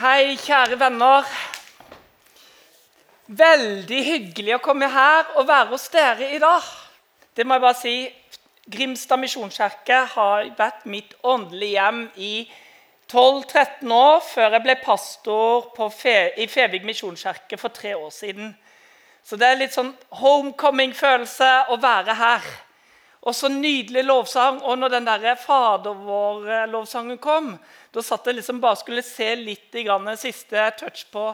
Hei, kjære venner. Veldig hyggelig å komme her og være hos dere i dag. Det må jeg bare si. Grimstad misjonskirke har vært mitt åndelige hjem i 12-13 år, før jeg ble pastor Fe i Fevik misjonskirke for tre år siden. Så det er litt sånn homecoming-følelse å være her. Og så nydelig lovsang. Og når den der Fader vår-lovsangen kom, da satt jeg liksom bare skulle se litt i grann, siste touch på,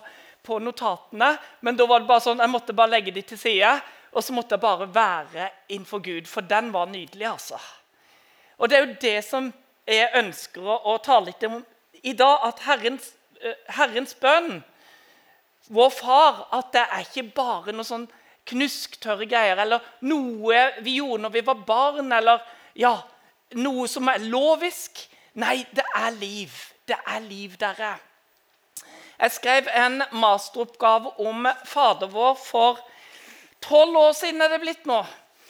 på, notatene. Men da var det bare sånn, jeg måtte bare legge de til side, og så måtte jeg bare være innenfor Gud. For den var nydelig, altså. Og det er jo det som jeg ønsker å, å tale litt om i dag. At Herrens, uh, Herrens bønn, vår Far, at det er ikke bare noe sånn knusktørre greier, eller noe vi gjorde når vi var barn, eller ja, noe som er lovisk. Nei, det er liv. Det er liv, dere. Jeg skrev en masteroppgave om Fader vår for tolv år siden. er det blitt nå.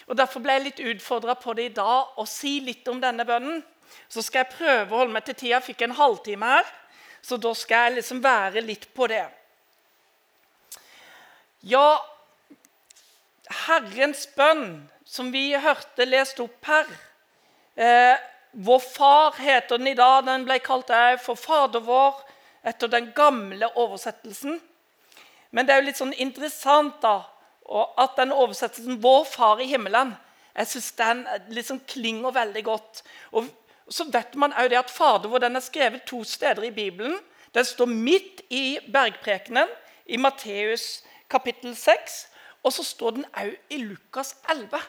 Og Derfor ble jeg litt utfordra på det i dag, å si litt om denne bønnen. Så skal jeg prøve å holde meg til tida. Jeg fikk en halvtime her, så da skal jeg liksom være litt på det. Ja, Herrens bønn, som vi hørte lest opp her eh, Vår Far heter den i dag. Den ble kalt for Fader vår etter den gamle oversettelsen. Men det er jo litt sånn interessant da, at den oversettelsen 'Vår Far i himmelen' jeg synes den liksom klinger veldig godt. Og så vet man jo det at Fader vår den er skrevet to steder i Bibelen. Den står midt i bergprekenen i Matteus kapittel 6. Og så står den òg i Lukas 11.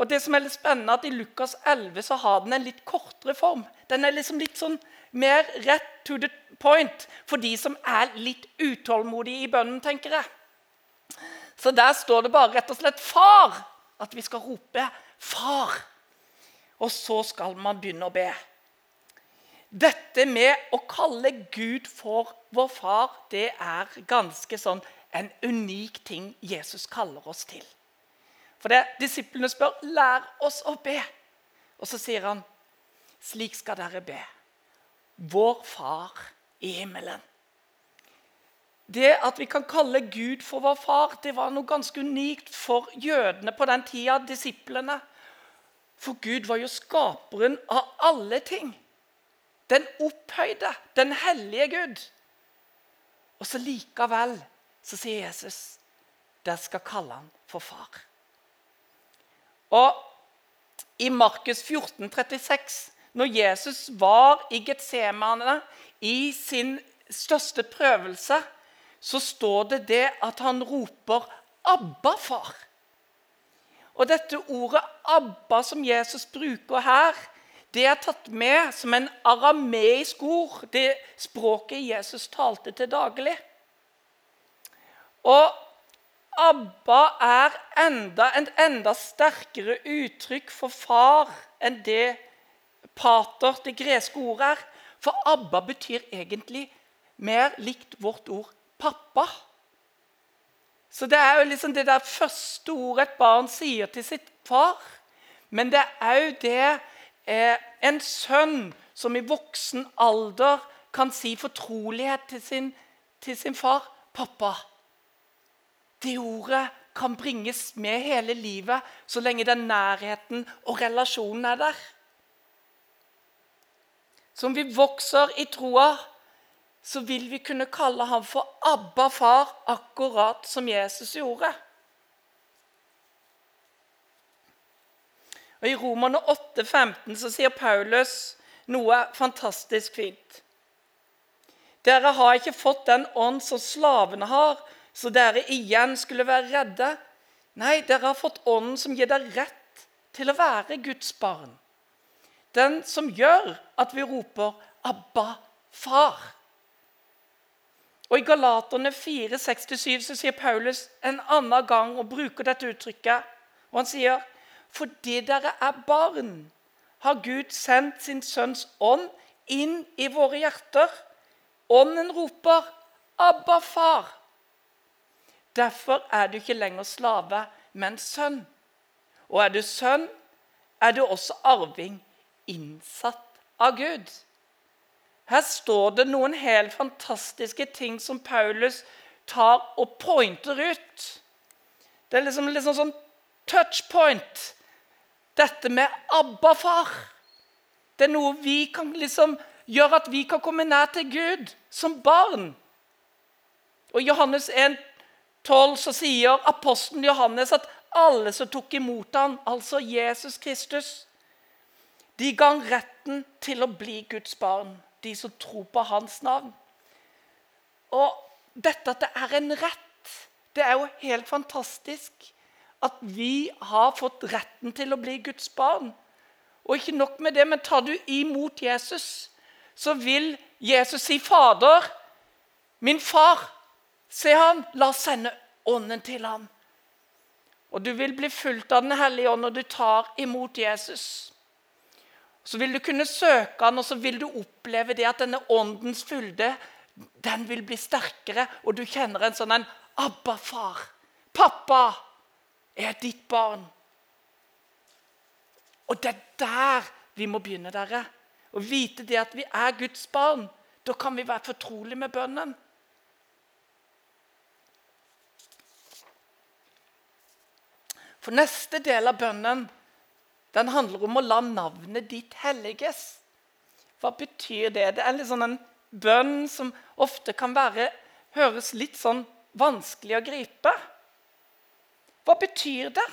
Og det som er litt spennende, at I Lukas 11 så har den en litt kortere form. Den er liksom litt sånn mer rett to the point for de som er litt utålmodige i bønnen, tenker jeg. Så der står det bare rett og slett 'Far'. At vi skal rope 'Far'. Og så skal man begynne å be. Dette med å kalle Gud for vår far, det er ganske sånn en unik ting Jesus kaller oss til. For det, Disiplene spør 'Lær oss å be'. Og så sier han, 'Slik skal dere be'. Vår Far i himmelen. Det at vi kan kalle Gud for vår far, det var noe ganske unikt for jødene på den tida, disiplene. For Gud var jo skaperen av alle ting. Den opphøyde, den hellige Gud. Og så likevel så sier Jesus dere skal kalle han for far. Og I Markus 14, 36, når Jesus var i Getsemane, i sin største prøvelse, så står det det at han roper 'Abba, far'. Og Dette ordet 'Abba' som Jesus bruker her, det er tatt med som en arameisk ord, det språket Jesus talte til daglig. Og Abba er enda, en enda sterkere uttrykk for far enn det pater, det greske ordet, er. For Abba betyr egentlig mer likt vårt ord pappa. Så det er jo liksom det der første ordet et barn sier til sitt far. Men det er òg det eh, en sønn som i voksen alder kan si fortrolighet til sin, til sin far. Pappa. Det ordet kan bringes med hele livet så lenge den nærheten og relasjonen er der. Som vi vokser i troa, så vil vi kunne kalle ham for Abba far, akkurat som Jesus gjorde. Og I Romerne 8, 15 så sier Paulus noe fantastisk fint. Dere har ikke fått den ånd som slavene har, så dere igjen skulle være redde. Nei, dere har fått Ånden som gir dere rett til å være Guds barn. Den som gjør at vi roper 'Abba, far'. Og I Galaterne 4, 6-7 så sier Paulus en annen gang og bruker dette uttrykket. og Han sier fordi dere er barn, har Gud sendt sin sønns ånd inn i våre hjerter. Ånden roper 'Abba, far'. Derfor er du ikke lenger slave, men sønn. Og er du sønn, er du også arving innsatt av Gud. Her står det noen helt fantastiske ting som Paulus tar og pointer ut. Det er liksom, liksom sånn touchpoint. Dette med Abba-far. Det er noe vi kan liksom gjøre at vi kan komme nær til Gud som barn. Og Johannes 1, 12 så sier apostelen Johannes at alle som tok imot ham, altså Jesus Kristus, de ga retten til å bli Guds barn de som tror på hans navn. Og dette at det er en rett, det er jo helt fantastisk. At vi har fått retten til å bli Guds barn. Og ikke nok med det, men tar du imot Jesus, så vil Jesus si, 'Fader, min far, se han, la oss sende ånden til ham.' Og du vil bli fulgt av Den hellige ånd når du tar imot Jesus. Så vil du kunne søke han, og så vil du oppleve det at denne åndens fylde den vil bli sterkere, og du kjenner en sånn en Abba, far. Pappa er ditt barn. Og det er der vi må begynne, dere. Å vite det at vi er Guds barn. Da kan vi være fortrolige med bønnen. For neste del av bønnen den handler om å la navnet ditt helliges. Hva betyr det? Det er litt sånn en bønn som ofte kan være, høres litt sånn vanskelig å gripe. Hva betyr det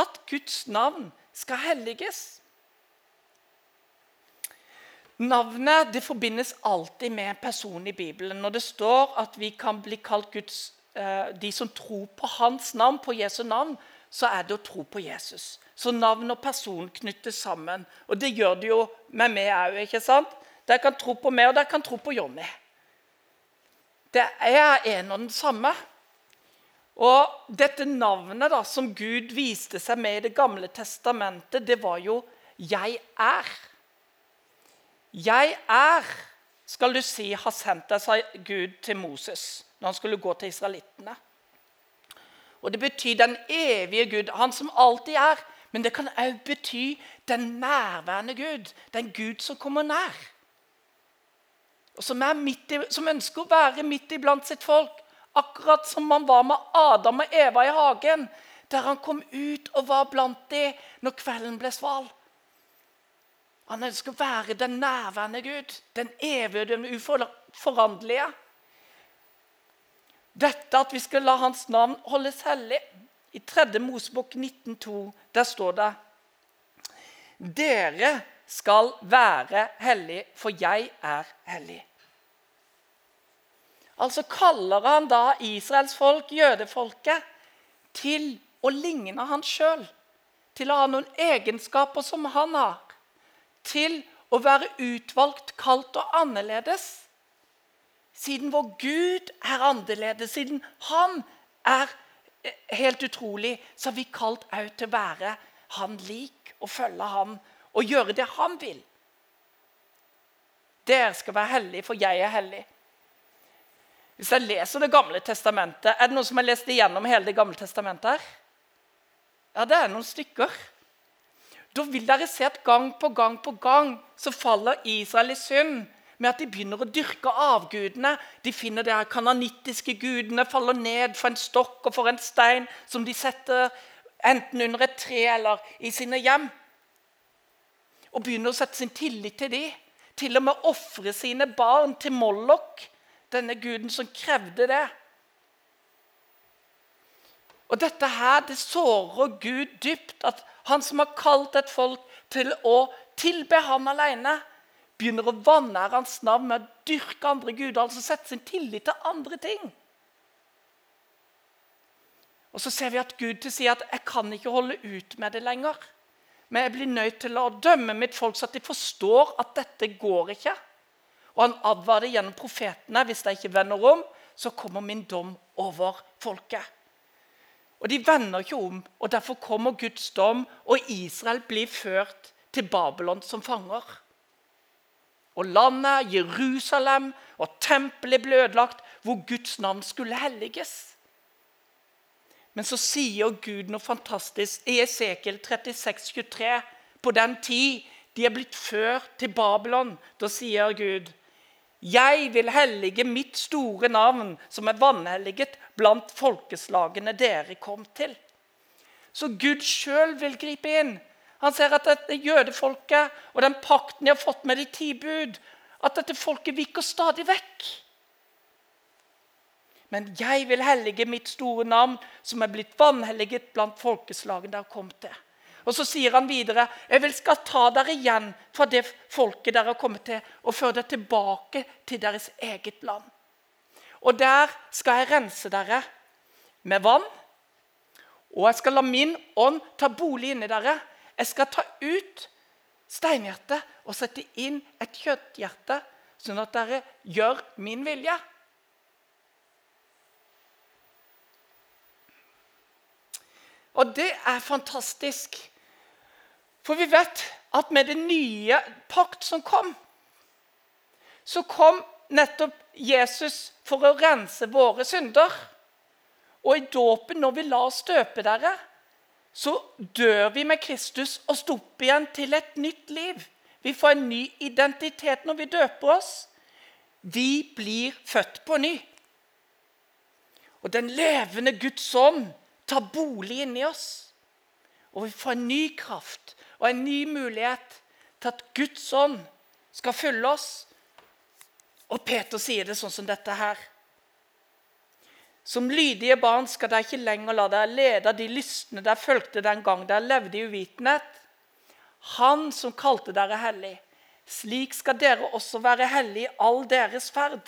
at Guds navn skal helliges? Navnet det forbindes alltid med en person i Bibelen. Når det står at vi kan bli kalt Guds, eh, de som tror på hans navn, på Jesu navn, så er det å tro på Jesus. Så navn og person knyttes sammen. Og det gjør det jo med meg òg. ikke sant? Dere kan tro på meg, og dere kan tro på Jonny. Det er en og den samme. Og dette navnet da, som Gud viste seg med i Det gamle testamentet, det var jo 'Jeg er'. Jeg er, skal du si, har sendt deg, sa Gud til Moses når han skulle gå til israelittene. Og det betyr den evige Gud, han som alltid er. Men det kan òg bety den nærværende Gud, den Gud som kommer nær. Og som, i, som ønsker å være midt iblant sitt folk. Akkurat som han var med Adam og Eva i hagen, der han kom ut og var blant dem når kvelden ble sval. Han ønsker å være den nærværende Gud, den evige, den uforanderlige. Dette at vi skal la hans navn holdes hellig. I 3. Mosebok 19,2 der står det Dere skal være hellige, for jeg er hellig. Altså kaller han da Israels folk, jødefolket, til å ligne han sjøl. Til å ha noen egenskaper som han har. Til å være utvalgt, kalt og annerledes. Siden vår Gud er annerledes, siden han er eh, helt utrolig, så har vi kalt òg til å være han lik og følge han og gjøre det han vil. Dere skal være hellige, for jeg er hellig. Hvis jeg leser Det gamle testamentet Er det noen som har lest igjennom hele Det gamle testamentet? her? Ja, det er noen stykker. Da vil dere se at gang på gang på gang så faller Israel i synd med at de begynner å dyrke avgudene. De finner de kananittiske gudene faller ned for en stokk og for en stein som de setter enten under et tre eller i sine hjem. Og begynner å sette sin tillit til dem. Til og med ofre sine barn til Mollok, denne guden som krevde det. Og Dette her, det sårer Gud dypt. At han som har kalt et folk til å tilbe ham alene, begynner å vanære hans navn med å dyrke andre guder, altså sette sin tillit til andre ting. Og Så ser vi at Gud til sier at 'jeg kan ikke holde ut med det lenger'. Men jeg blir nødt til å dømme mitt folk så at de forstår at dette går ikke. Og han advarer gjennom profetene hvis de ikke vender om, så kommer min dom over folket. Og De vender ikke om, og derfor kommer Guds dom, og Israel blir ført til Babylon som fanger. Og landet, Jerusalem og tempelet ble ødelagt, hvor Guds navn skulle helliges. Men så sier Gud noe fantastisk i Esekiel 36, 23. På den tid de er blitt ført til Babylon, da sier Gud Jeg vil hellige mitt store navn, som er vanhelliget blant folkeslagene dere kom til. Så Gud sjøl vil gripe inn. Han ser at dette jødefolket og den pakten de har fått med de ti bud, at dette folket viker stadig vekk. Men jeg vil hellige mitt store navn, som er blitt vanhelliget blant folkeslagene dere kom til. Og så sier han videre, 'Jeg vil skal ta dere igjen fra det folket dere har kommet til,' 'og føre dere tilbake til deres eget land.' Og der skal jeg rense dere med vann, og jeg skal la min ånd ta bolig inni dere. Jeg skal ta ut steinhjertet og sette inn et kjøtthjerte, sånn at dere gjør min vilje. Og det er fantastisk. For vi vet at med det nye pakt som kom, så kom nettopp Jesus for å rense våre synder. Og i dåpen, når vi lar oss døpe dere, så dør vi med Kristus og står opp igjen til et nytt liv. Vi får en ny identitet når vi døper oss. Vi blir født på ny. Og den levende Guds ånd tar bolig inni oss. Og vi får en ny kraft og en ny mulighet til at Guds ånd skal fylle oss. Og Peter sier det sånn som dette her. Som lydige barn skal dere ikke lenger la dere lede de lystne dere fulgte den gang dere levde i uvitenhet. Han som kalte dere hellig. Slik skal dere også være hellige i all deres ferd.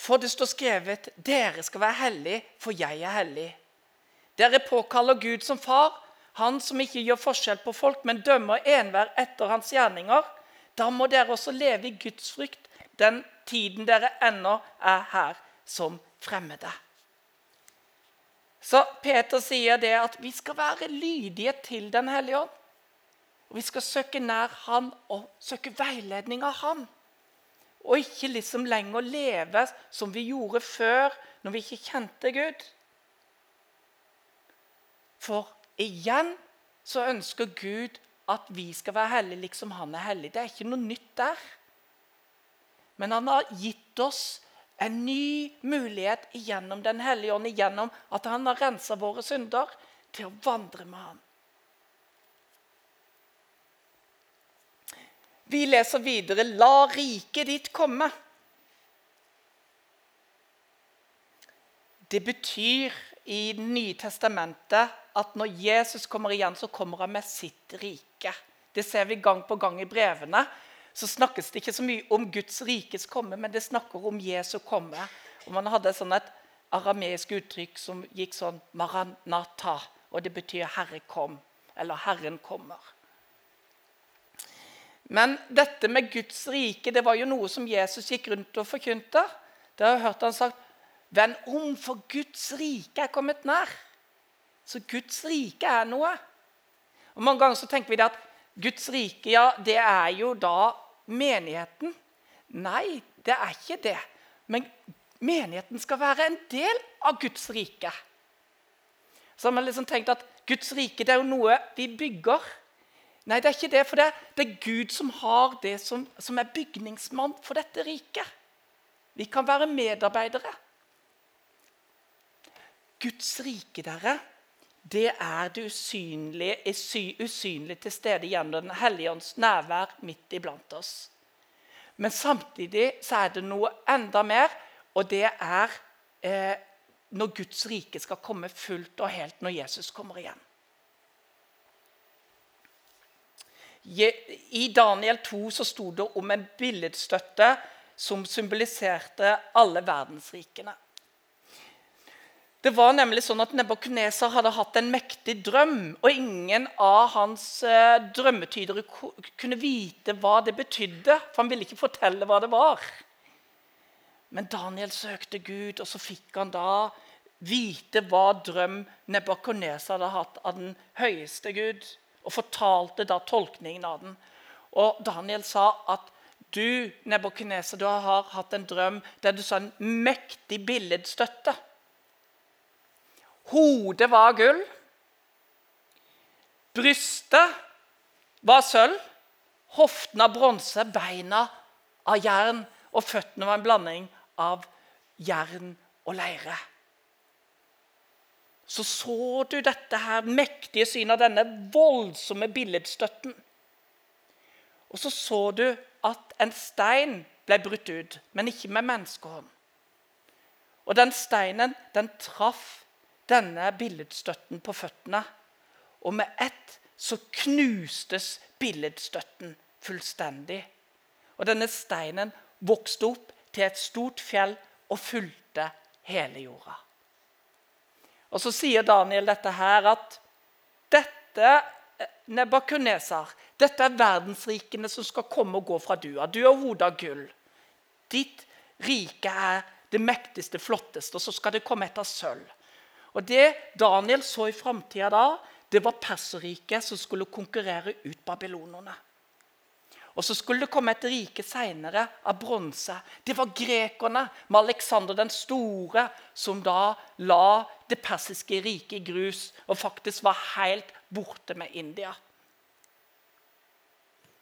For det står skrevet, dere skal være hellige, for jeg er hellig. Dere påkaller Gud som far, han som ikke gjør forskjell på folk, men dømmer enhver etter hans gjerninger. Da må dere også leve i Guds frykt den tiden dere ennå er her som fremmede. Så Peter sier det at vi skal være lydige til Den hellige ånd. Og Vi skal søke nær Han og søke veiledning av Han. Og ikke liksom lenger leve som vi gjorde før, når vi ikke kjente Gud. For igjen så ønsker Gud at vi skal være hellige liksom han er hellig. Det er ikke noe nytt der. Men han har gitt oss en ny mulighet gjennom Den hellige ånd, gjennom at han har rensa våre synder, til å vandre med ham. Vi leser videre 'La riket ditt komme'. Det betyr i Det nye testamentet at når Jesus kommer igjen, så kommer han med sitt rike. Det ser vi gang på gang i brevene. Så snakkes det ikke så mye om Guds rikes komme, men det snakker om Jesu komme. Og Man hadde sånn et arameisk uttrykk som gikk sånn 'Maranata', og det betyr 'Herre kom', eller 'Herren kommer'. Men dette med Guds rike det var jo noe som Jesus gikk rundt og forkynte. Det har jeg hørt han sagt Vend om, for Guds rike er kommet nær. Så Guds rike er noe. Og Mange ganger så tenker vi det at Guds rike ja, det er jo da menigheten. Nei, det er ikke det. Men menigheten skal være en del av Guds rike. Så har man liksom tenkt at Guds rike det er jo noe vi bygger. Nei, det er ikke det. For det, er Gud som har det som, som er bygningsmann for dette riket. Vi kan være medarbeidere. Guds rike, dere, det er det usynlige, usynlige til stede gjennom Den hellige ånds nærvær midt iblant oss. Men samtidig så er det noe enda mer, og det er eh, når Guds rike skal komme fullt og helt når Jesus kommer igjen. I Daniel 2 så sto det om en billedstøtte som symboliserte alle verdensrikene. Det var nemlig sånn at Nebukadneser hadde hatt en mektig drøm, og ingen av hans eh, drømmetydere kunne vite hva det betydde, for han ville ikke fortelle hva det var. Men Daniel søkte Gud, og så fikk han da vite hva drøm Nebukadneser hadde hatt av den høyeste Gud, og fortalte da tolkningen av den. Og Daniel sa at du, Nebukadneser, du har hatt en drøm der du sa en mektig billedstøtte. Hodet var gull. Brystet var sølv, Hoftene av bronse, beina av jern, og føttene var en blanding av jern og leire. Så så du dette her mektige synet av denne voldsomme billedstøtten. Og så så du at en stein ble brutt ut, men ikke med menneskehånd. Og den steinen den traff denne billedstøtten på føttene. Og med ett så knustes billedstøtten fullstendig. Og denne steinen vokste opp til et stort fjell og fulgte hele jorda. Og Så sier Daniel dette her at dette eh, Nebakuneser, dette er verdensrikene som skal komme og gå fra dua. Du er hodet av gull. Ditt rike er det mektigste, flotteste, og så skal det komme et av sølv. Og Det Daniel så i framtida da, det var Perserriket som skulle konkurrere ut babylonerne. Og så skulle det komme et rike seinere av bronse. Det var grekerne med Aleksander den store som da la det persiske riket i grus og faktisk var helt borte med India.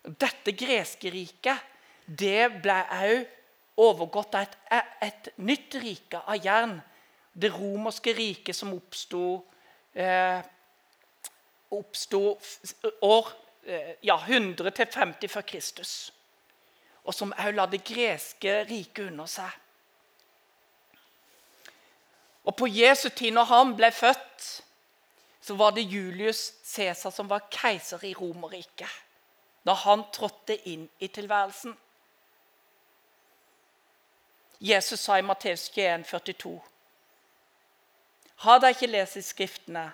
Dette greske riket det ble òg overgått av et, et, nytt rike av jern. Det romerske riket som oppsto eh, oppsto år eh, ja, 100-50 før Kristus. Og som òg la det greske riket under seg. Og På Jesu tid, når han ble født, så var det Julius Cæsar som var keiser i Romerriket. Da han trådte inn i tilværelsen. Jesus sa i Matteus 21, 42. Har dere ikke lest i Skriftene?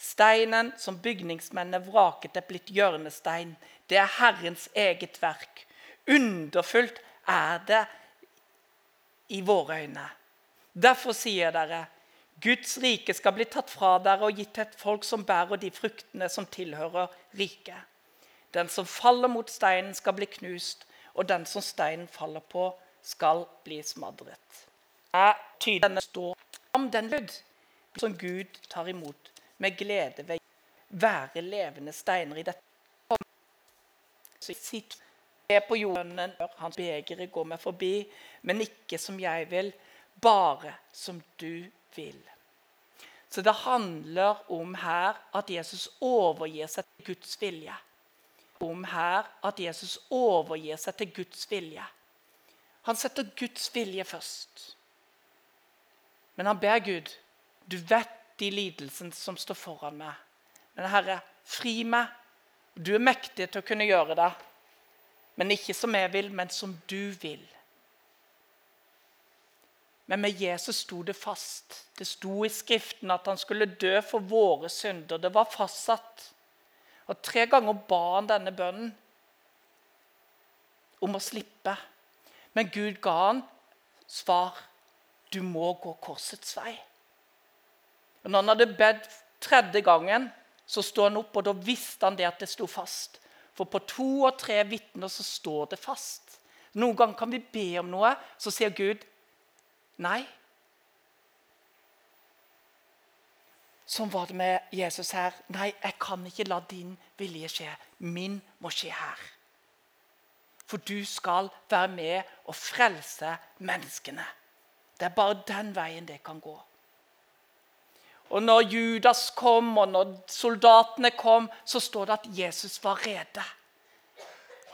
Steinen som bygningsmennene vraket, er blitt hjørnestein. Det er Herrens eget verk. Underfullt er det i våre øyne. Derfor sier dere, Guds rike skal bli tatt fra dere og gitt til et folk som bærer de fruktene som tilhører riket. Den som faller mot steinen, skal bli knust, og den som steinen faller på, skal bli smadret. Jeg tyder denne står om den lyd som Gud tar imot med glede ved være levende steiner i dette. Sitt på jorden, hans begeret går meg forbi, men ikke som jeg vil, bare som du vil. Så det handler om her at Jesus overgir seg til Guds vilje. Om her at Jesus overgir seg til Guds vilje. Han setter Guds vilje først. Men han ber Gud du vet de lidelsene som står foran meg. Men Herre, fri meg. Du er mektig til å kunne gjøre det. Men ikke som jeg vil, men som du vil. Men med Jesus sto det fast. Det sto i Skriften at han skulle dø for våre synder. Det var fastsatt. Og Tre ganger ba han denne bønnen om å slippe. Men Gud ga han svar. Du må gå korsets vei. Og når han hadde bedt tredje gangen, så sto han opp, og da visste han det at det sto fast. For på to og tre vitner så står det fast. Noen ganger kan vi be om noe, så sier Gud nei. Sånn var det med Jesus her. Nei, jeg kan ikke la din vilje skje. Min må skje her. For du skal være med og frelse menneskene. Det er bare den veien det kan gå. Og når Judas kom, og når soldatene kom, så står det at Jesus var rede.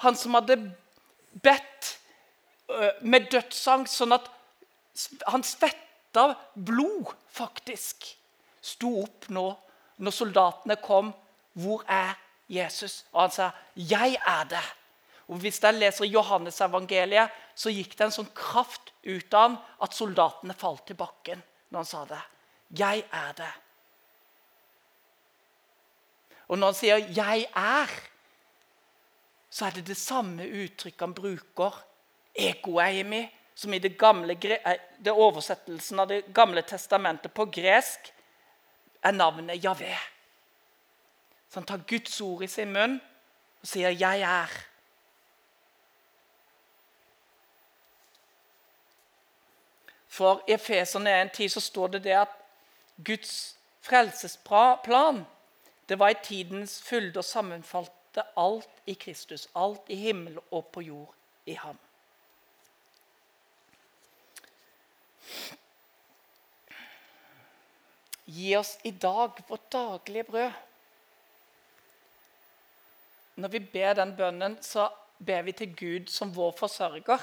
Han som hadde bedt med dødsangst, sånn at han svetta blod, faktisk, sto opp nå når soldatene kom. Hvor er Jesus? Og han sa, 'Jeg er det'. Og Hvis jeg leser Johannes-evangeliet, så gikk det en sånn kraft ut av ham at soldatene falt til bakken når han sa det. 'Jeg er det'. Og når han sier 'jeg er', så er det det samme uttrykket han bruker, ekoeimi, som i det gamle, eh, det oversettelsen av Det gamle testamentet på gresk er navnet Javé. Så han tar Guds ord i sin munn og sier 'jeg er'. For i Efeserne 1,10 så står det det at Guds frelsesplan det var i tidens fylde og sammenfalte alt i Kristus. Alt i himmel og på jord i ham. Gi oss i dag vårt daglige brød. Når vi ber den bønnen, så ber vi til Gud som vår forsørger.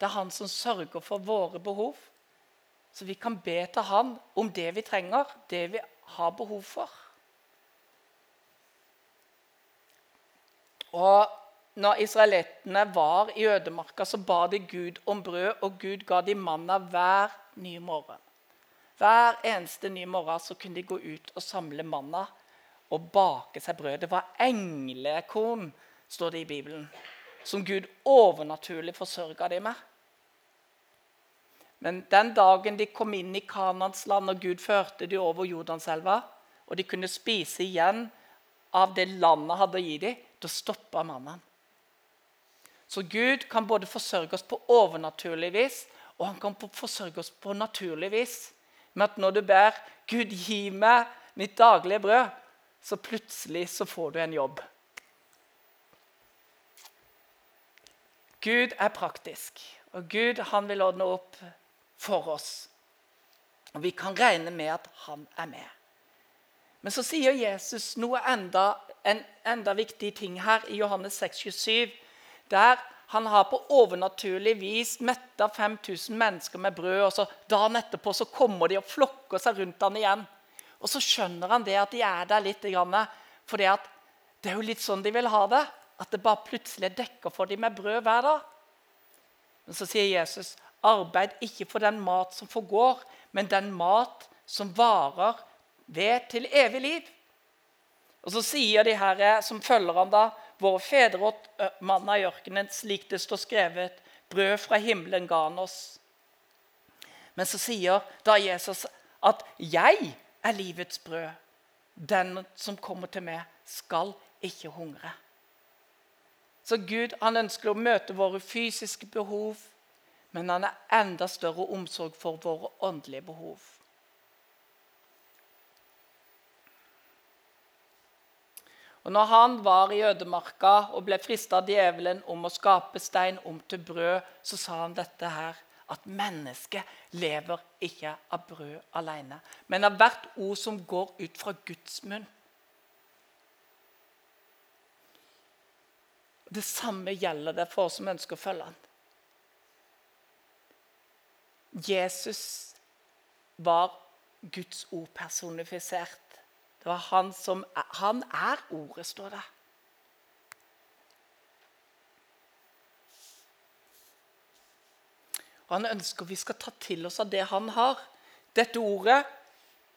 Det er han som sørger for våre behov. Så vi kan be til han om det vi trenger, det vi har behov for. Og når israelittene var i ødemarka, så ba de Gud om brød, og Gud ga de manna hver nye morgen. Hver eneste nye morgen så kunne de gå ut og samle manna og bake seg brød. Det var englekorn, står det i Bibelen, som Gud overnaturlig forsørga dem med. Men den dagen de kom inn i Kanans land, og Gud førte dem over Jordanselva, og de kunne spise igjen av det landet hadde å gi dem, da stoppa mannen. Så Gud kan både forsørge oss på overnaturlig vis, og han kan forsørge oss på naturlig vis. Med at når du ber 'Gud, gi meg mitt daglige brød', så plutselig så får du en jobb. Gud er praktisk, og Gud han vil ordne opp for oss. Og vi kan regne med at han er med. Men så sier Jesus noe enda, en enda viktig ting her i Johannes 6, 27, der han har på overnaturlig vis metta 5000 mennesker med brød. og så Dagen etterpå så kommer de og flokker seg rundt han igjen. Og så skjønner han det at de er der litt. For det er jo litt sånn de vil ha det. At det bare plutselig dekker for dem med brød hver dag. Men så sier Jesus, arbeid ikke for den mat som forgår, men den mat som varer ved til evig liv. Og så sier de her som følger ham da, Våre fedre og manna i ørkenen, slik det står skrevet. Brød fra himmelen ga han oss. Men så sier da Jesus at 'jeg er livets brød'. Den som kommer til meg, skal ikke hungre. Så Gud han ønsker å møte våre fysiske behov, men han har enda større omsorg for våre åndelige behov. Og når han var i ødemarka og ble frista av djevelen om å skape stein om til brød, så sa han dette her at mennesket lever ikke av brød alene, men av hvert ord som går ut fra Guds munn. Det samme gjelder det for oss som ønsker å følge han. Jesus var Guds ord personifisert. Det var han som Han er ordet, står det. Og Han ønsker vi skal ta til oss av det han har. Dette ordet,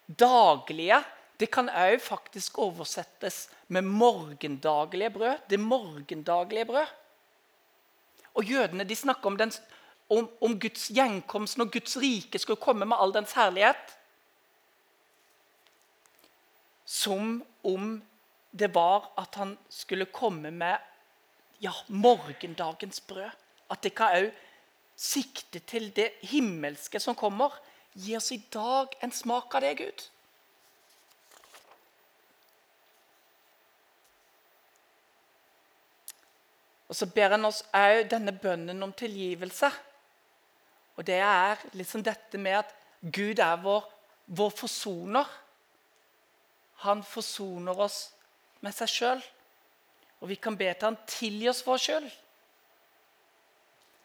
'daglige', det kan òg faktisk oversettes med 'morgendaglige brød'. Det morgendaglige brød. Og Jødene de snakker om, den, om, om Guds gjenkomst når Guds rike skulle komme med all dens herlighet som om det var at han skulle komme med ja, morgendagens brød. At det kan òg sikte til det himmelske som kommer. Gi oss i dag en smak av det, Gud. Og Så ber han oss òg denne bønnen om tilgivelse. Og Det er liksom dette med at Gud er vår, vår forsoner. Han forsoner oss med seg sjøl. Og vi kan be til han tilgi oss vår skyld.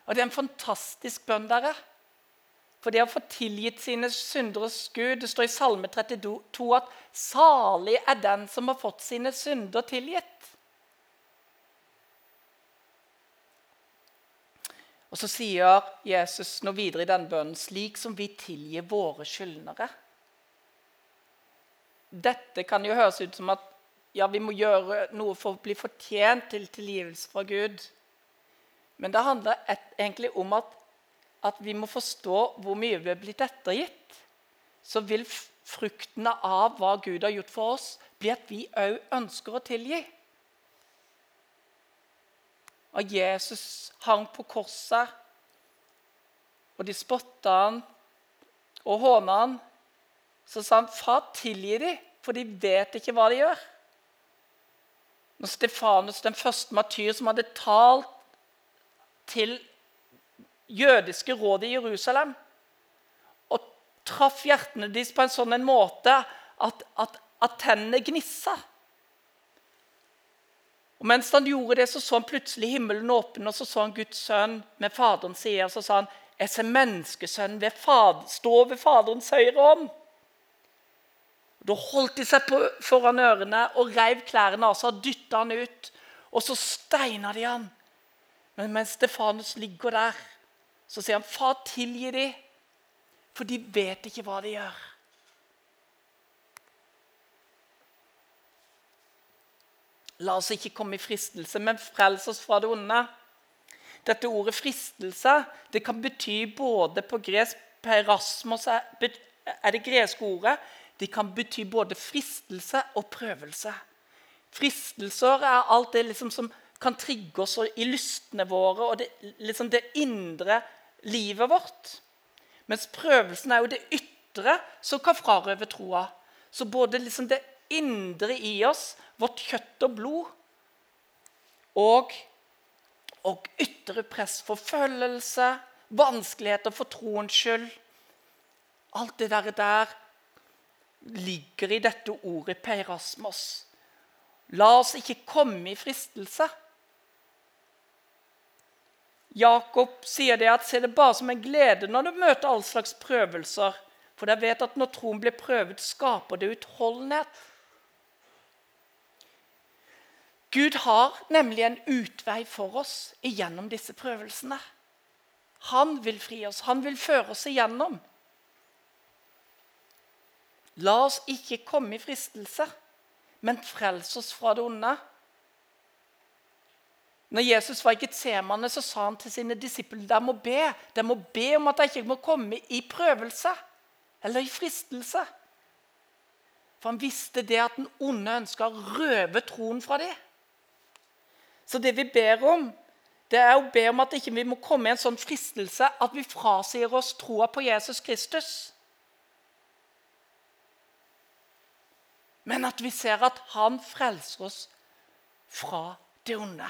Og det er en fantastisk bønn, dere. For det å få tilgitt sine synderes Gud Det står i Salme 32 at 'salig er den som har fått sine synder tilgitt'. Og Så sier Jesus nå videre i den bønnen 'slik som vi tilgir våre skyldnere'. Dette kan jo høres ut som at ja, vi må gjøre noe for å bli fortjent til tilgivelse fra Gud. Men det handler et, egentlig om at, at, vi må forstå hvor mye vi er blitt ettergitt. Så vil fruktene av hva Gud har gjort for oss, bli at vi òg ønsker å tilgi. Og Jesus hang på korset, og de spotta han og håna han. Så sa han, 'Far, tilgi dem, for de vet ikke hva de gjør.' Når Stefanus, den første matyr som hadde talt til jødiske råd i Jerusalem, og traff hjertene deres på en sånn måte at, at, at tennene gnissa. Og Mens han gjorde det, så så han plutselig himmelen åpen, og så så han Guds sønn med Faderens side. Og så sa han, 'Jeg ser menneskesønnen ved fad, stå ved Faderens høyre hånd.' Da holdt de seg på, foran ørene og reiv klærne av seg og dytta han ut. Og så steina de han. Men mens Stefanus ligger der, så sier han, 'Far, tilgi de, for de vet ikke hva de gjør.' La oss ikke komme i fristelse, men frels oss fra det onde. Dette ordet 'fristelse' det kan bety både på gresk Perasmos er, det greske ordet. Det kan bety både fristelse og prøvelse. Fristelser er alt det liksom som kan trigge oss i lystene våre og det, liksom det indre livet vårt. Mens prøvelsen er jo det ytre som kan frarøve troa. Så både liksom det indre i oss, vårt kjøtt og blod, og, og ytre press, forfølgelse, vanskeligheter for troens skyld Alt det der, der ligger i dette ordet peirasmos. La oss ikke komme i fristelse. Jakob sier det at se det bare som en glede når du møter all slags prøvelser. For jeg vet at når troen blir prøvet, skaper det utholdenhet. Gud har nemlig en utvei for oss igjennom disse prøvelsene. Han vil fri oss, han vil føre oss igjennom. La oss ikke komme i fristelse, men frels oss fra det onde. Når Jesus var i Getsemane, så sa han til sine disipler de må be de må be om at de ikke må komme i prøvelse eller i fristelse. For han visste det at den onde ønska å røve troen fra dem. Så det vi ber om, det er å be om at ikke vi ikke må komme i en sånn fristelse at vi frasier oss troa på Jesus Kristus. Men at vi ser at han frelser oss fra det onde.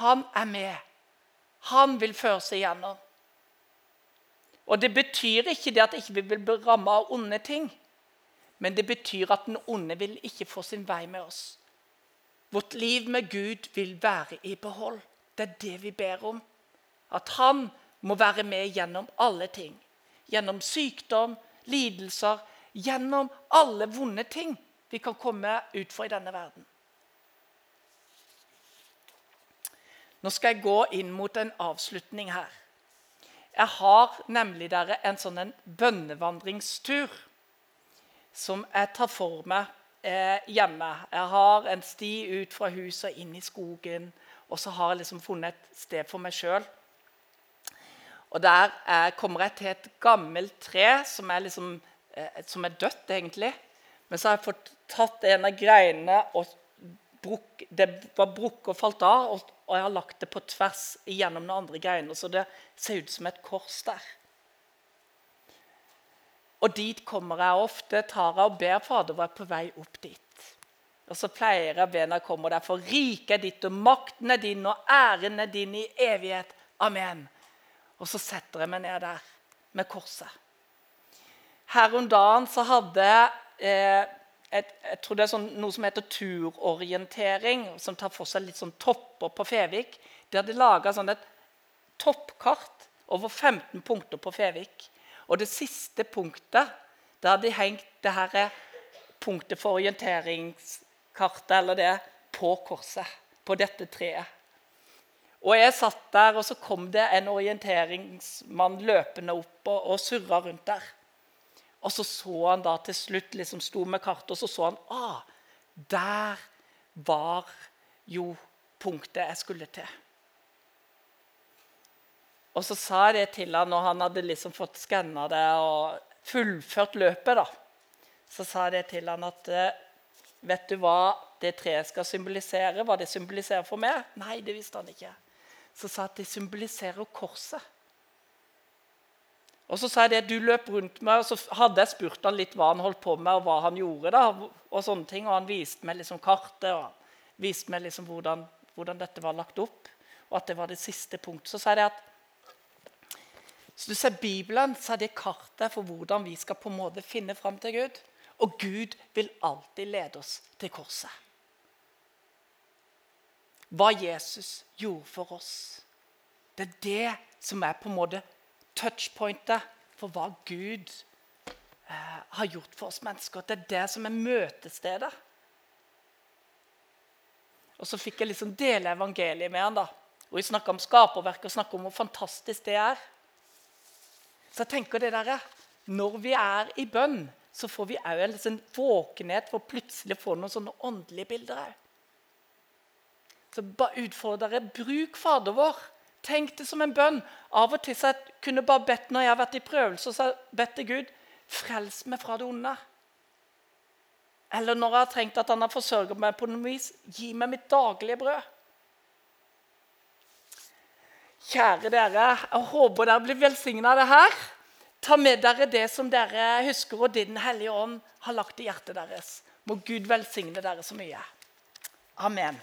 Han er med. Han vil føre seg gjennom. Og Det betyr ikke det at ikke vi ikke vil bli ramma av onde ting. Men det betyr at den onde vil ikke få sin vei med oss. Vårt liv med Gud vil være i behold. Det er det vi ber om. At han må være med gjennom alle ting. Gjennom sykdom, lidelser, gjennom alle vonde ting vi kan komme ut for i denne verden. Nå skal jeg gå inn mot en avslutning her. Jeg har nemlig dere en sånn en bønnevandringstur som jeg tar for meg eh, hjemme. Jeg har en sti ut fra huset og inn i skogen. Og så har jeg liksom funnet et sted for meg sjøl. Og der eh, kommer jeg til et gammelt tre som er, liksom, eh, som er dødt, egentlig. Men så har jeg fått tatt en av greinene, og bruk, det var brukket og falt av. Og, og, jeg har lagt det på tvers gjennom noen andre greiner, så det ser ut som et kors der. Og dit kommer jeg ofte. Tar jeg og ber Fader være på vei opp dit. Og så pleier jeg å be når jeg kommer der, for riket er ditt, og makten er din, og æren er din i evighet. Amen. Og så setter jeg meg ned der med korset. Her om dagen så hadde eh, et, jeg tror det er sånn, noe som heter turorientering, som tar for seg litt sånn topper på Fevik. De hadde laga sånn et toppkart over 15 punkter på Fevik. Og det siste punktet Da hadde de hengt det her punktet for orienteringskartet eller det, på korset. På dette treet. Og jeg satt der, og så kom det en orienteringsmann løpende opp og, og surra rundt der. Og så så han da til slutt liksom sto med kartet, og så så han ah, der var jo punktet jeg skulle til. Og så sa jeg det til han når han hadde liksom fått skanna det og fullført løpet. da. Så sa jeg det til han at eh, Vet du hva det treet skal symbolisere? Hva det symboliserer for meg? Nei, det visste han ikke. Så sa jeg at det symboliserer korset. Og så sa jeg det, du løp rundt meg, og så hadde jeg spurt han litt hva han holdt på med, og hva han gjorde. da, Og sånne ting, og han viste meg liksom kartet og viste meg liksom hvordan, hvordan dette var lagt opp. Og at det var det siste punktet. Så sa jeg at så du ser Bibelen så er det kartet for hvordan vi skal på en måte finne fram til Gud. Og Gud vil alltid lede oss til korset. Hva Jesus gjorde for oss. Det er det som er på en måte touchpointet for hva Gud eh, har gjort for oss mennesker. Det er det som er møtestedet. Og så fikk jeg liksom dele evangeliet med han da. Og vi snakka om skaperverket og snakka om hvor fantastisk det er. Så jeg tenker det der, Når vi er i bønn, så får vi òg en liksom våkenhet for plutselig å få noen sånne åndelige bilder òg. Så bare utfordrer jeg bruk Fader vår. Tenk det som en bønn. Av og til så jeg kunne bare bedt når jeg har vært i prøvelse, så jeg bedt til Gud frels meg fra det onde. Eller når jeg har trengt at han har forsørget meg på noe vis, gi meg mitt daglige brød. Kjære dere, jeg håper dere blir velsigna av det her. Ta med dere det som dere husker, og det Den hellige ånd har lagt i hjertet deres. Må Gud velsigne dere så mye. Amen.